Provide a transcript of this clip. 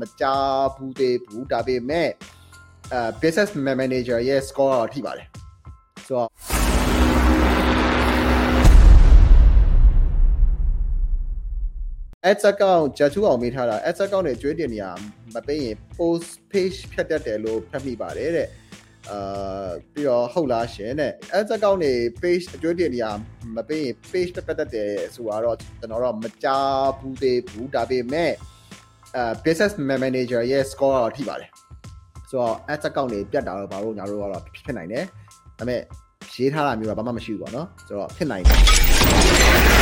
မကြားဘူးသေးဘူးဒါပေမဲ့အဲ business manager ရဲ့ score တော့ထိပါတယ်ဆိုတော့ ads account ဂျာချူအောင်မေးထားတာ ads account နဲ့ကျွေးတင်နေရမပေးရင် post page ဖြတ်တတ်တယ်လို့ဖတ်မိပါတယ်တဲ့အာပြီးတော့ဟုတ်လားရှင်တဲ့ ads account တွေ page အကျွေးတင်နေရမပေးရင် page ဖြတ်တတ်တယ်ဆိုတာတော့ကျွန်တော်တော့မကြားဘူးသေးဘူးဒါပေမဲ့အဲ business manager ရဲ့ score တော့ထိပါတယ်ဆိုတော့ ads account တွေပြတ်တာတော့ဘာလို့ညာတို့ကတော့ဖြစ်နိုင်တယ်ဒါပေမဲ့ရေးထားတာမျိုးတော့ဘာမှမရှိဘူးပေါ့နော်ဆိုတော့ဖြစ်နိုင်တယ်